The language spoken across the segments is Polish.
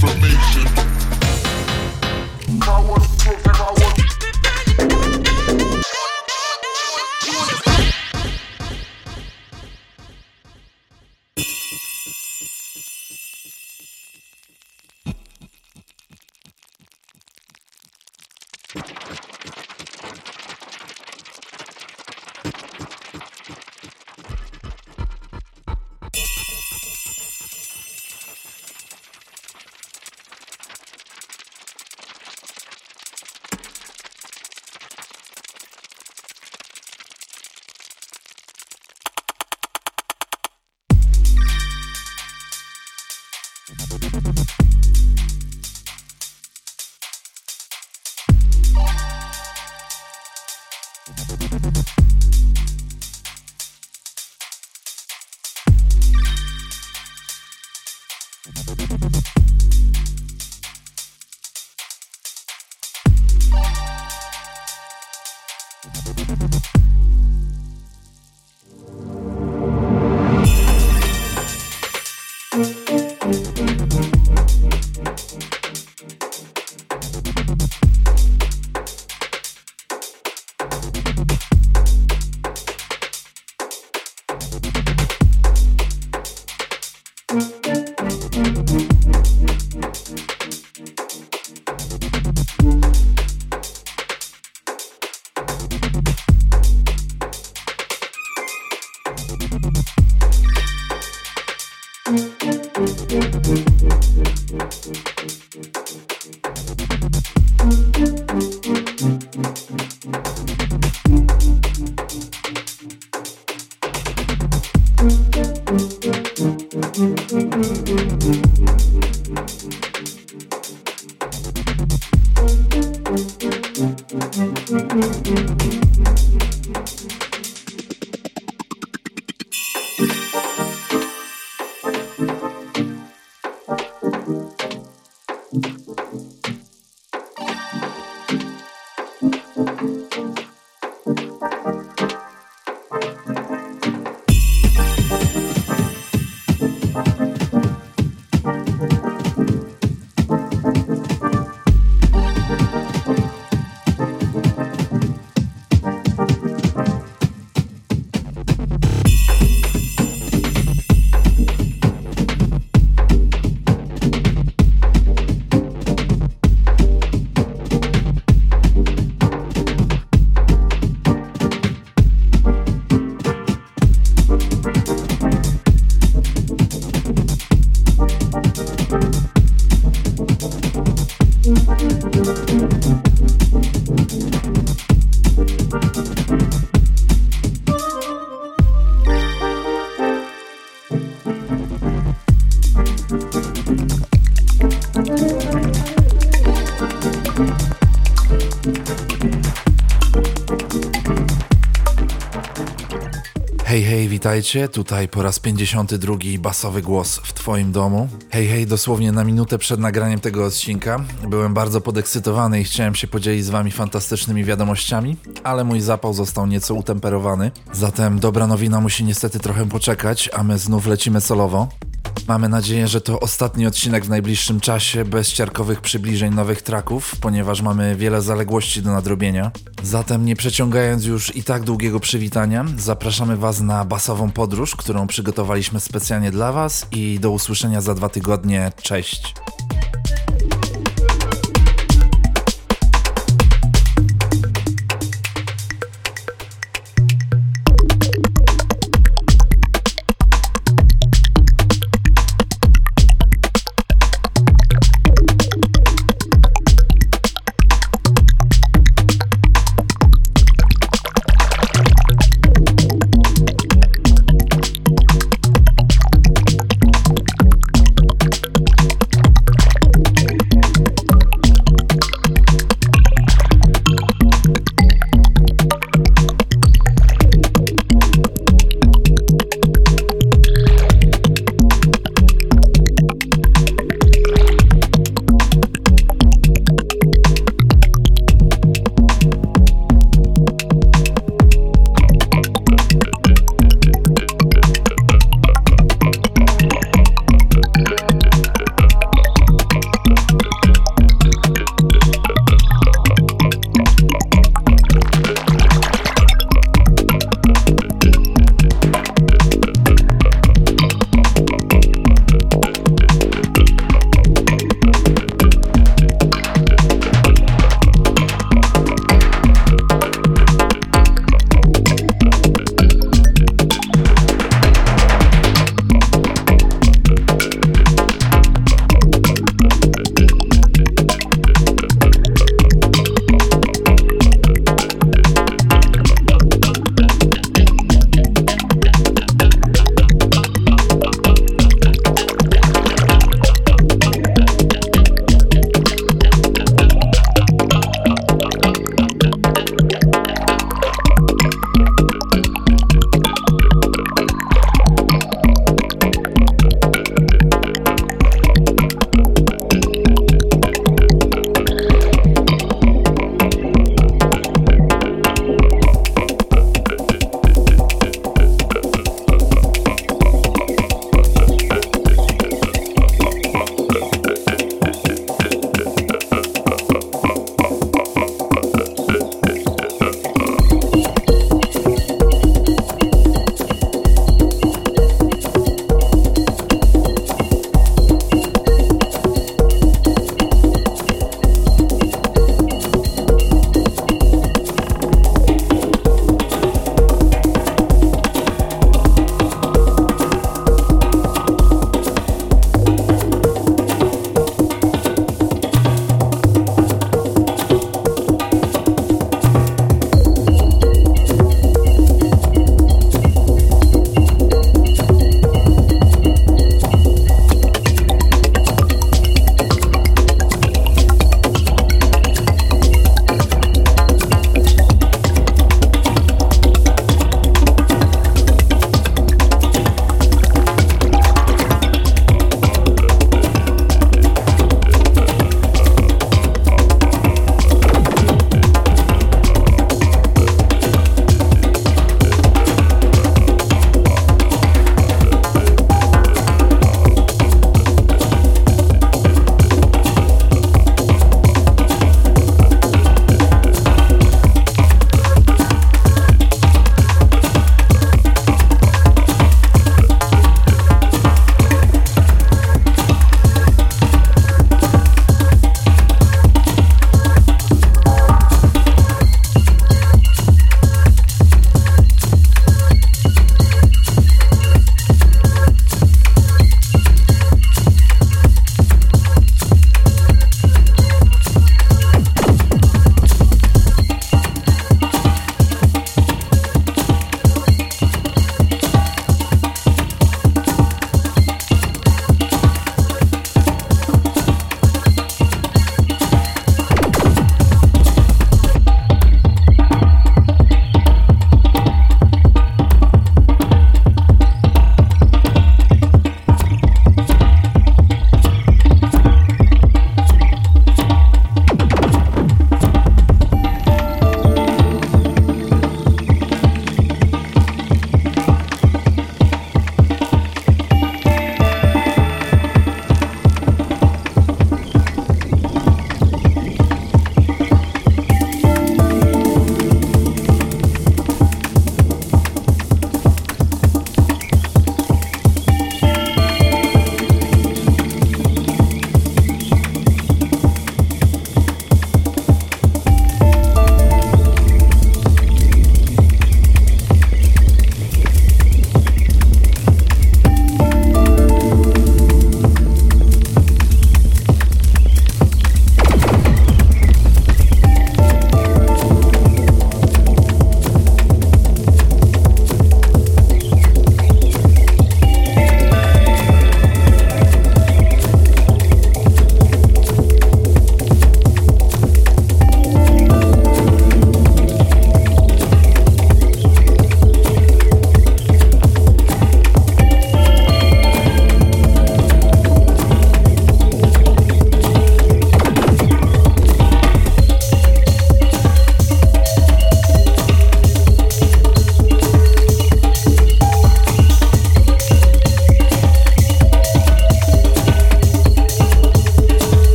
information. Witajcie. Tutaj po raz 52 basowy głos w Twoim domu. Hej, hej, dosłownie na minutę przed nagraniem tego odcinka. Byłem bardzo podekscytowany i chciałem się podzielić z Wami fantastycznymi wiadomościami, ale mój zapał został nieco utemperowany. Zatem dobra nowina musi niestety trochę poczekać, a my znów lecimy solowo. Mamy nadzieję, że to ostatni odcinek w najbliższym czasie bez ciarkowych przybliżeń nowych traków, ponieważ mamy wiele zaległości do nadrobienia. Zatem nie przeciągając już i tak długiego przywitania, zapraszamy Was na basową podróż, którą przygotowaliśmy specjalnie dla Was i do usłyszenia za dwa tygodnie. Cześć!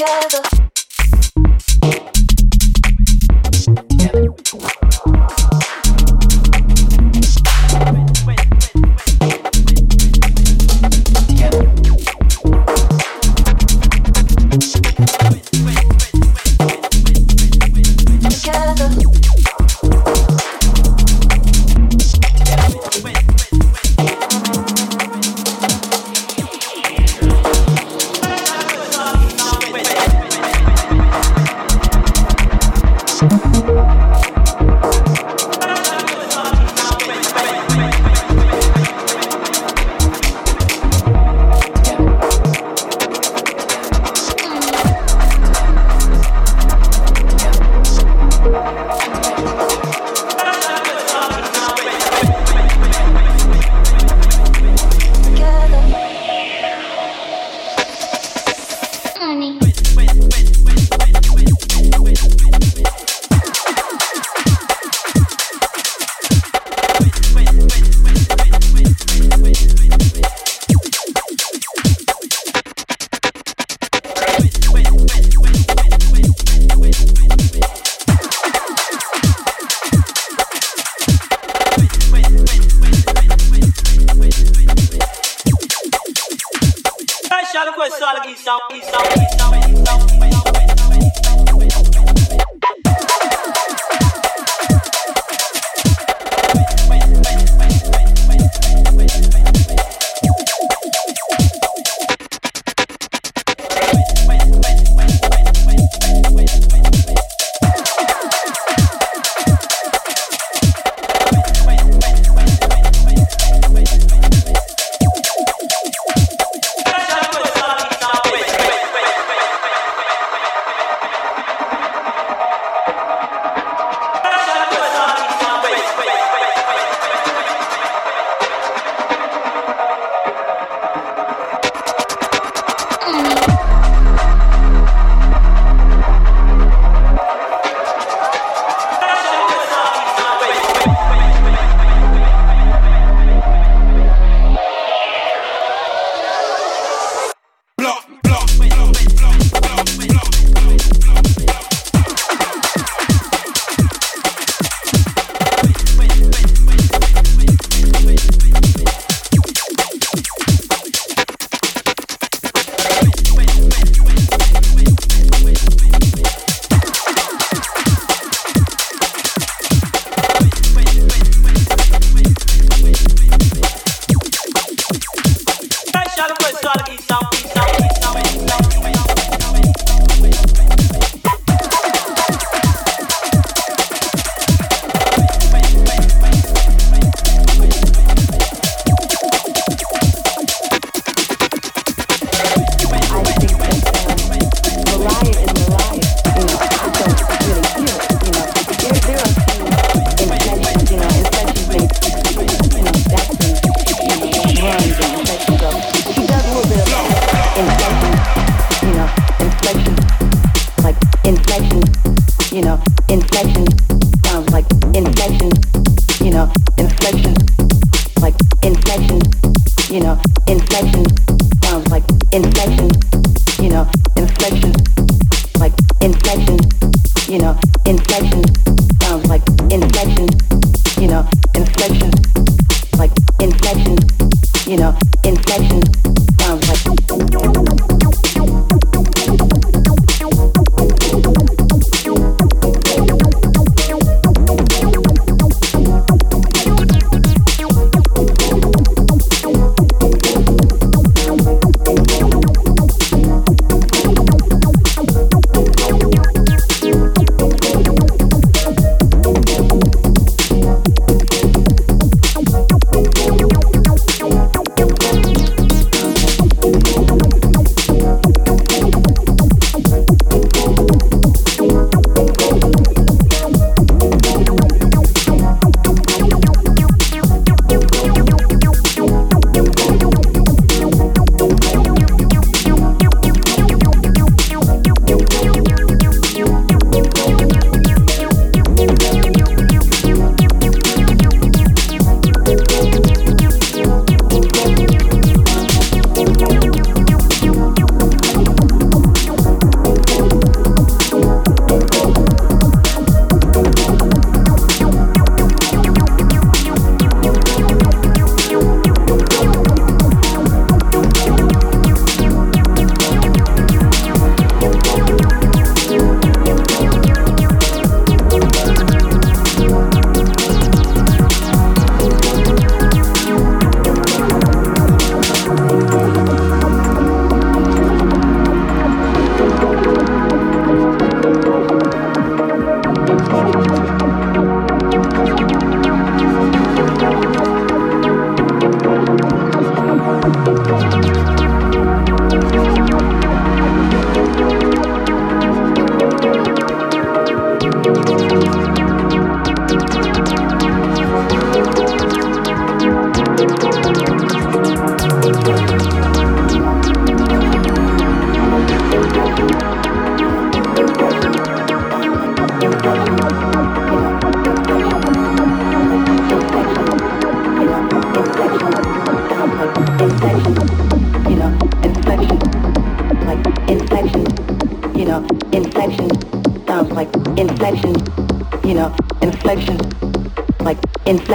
Together.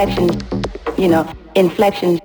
Inflection, you know, inflection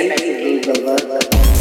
amazingly beloved.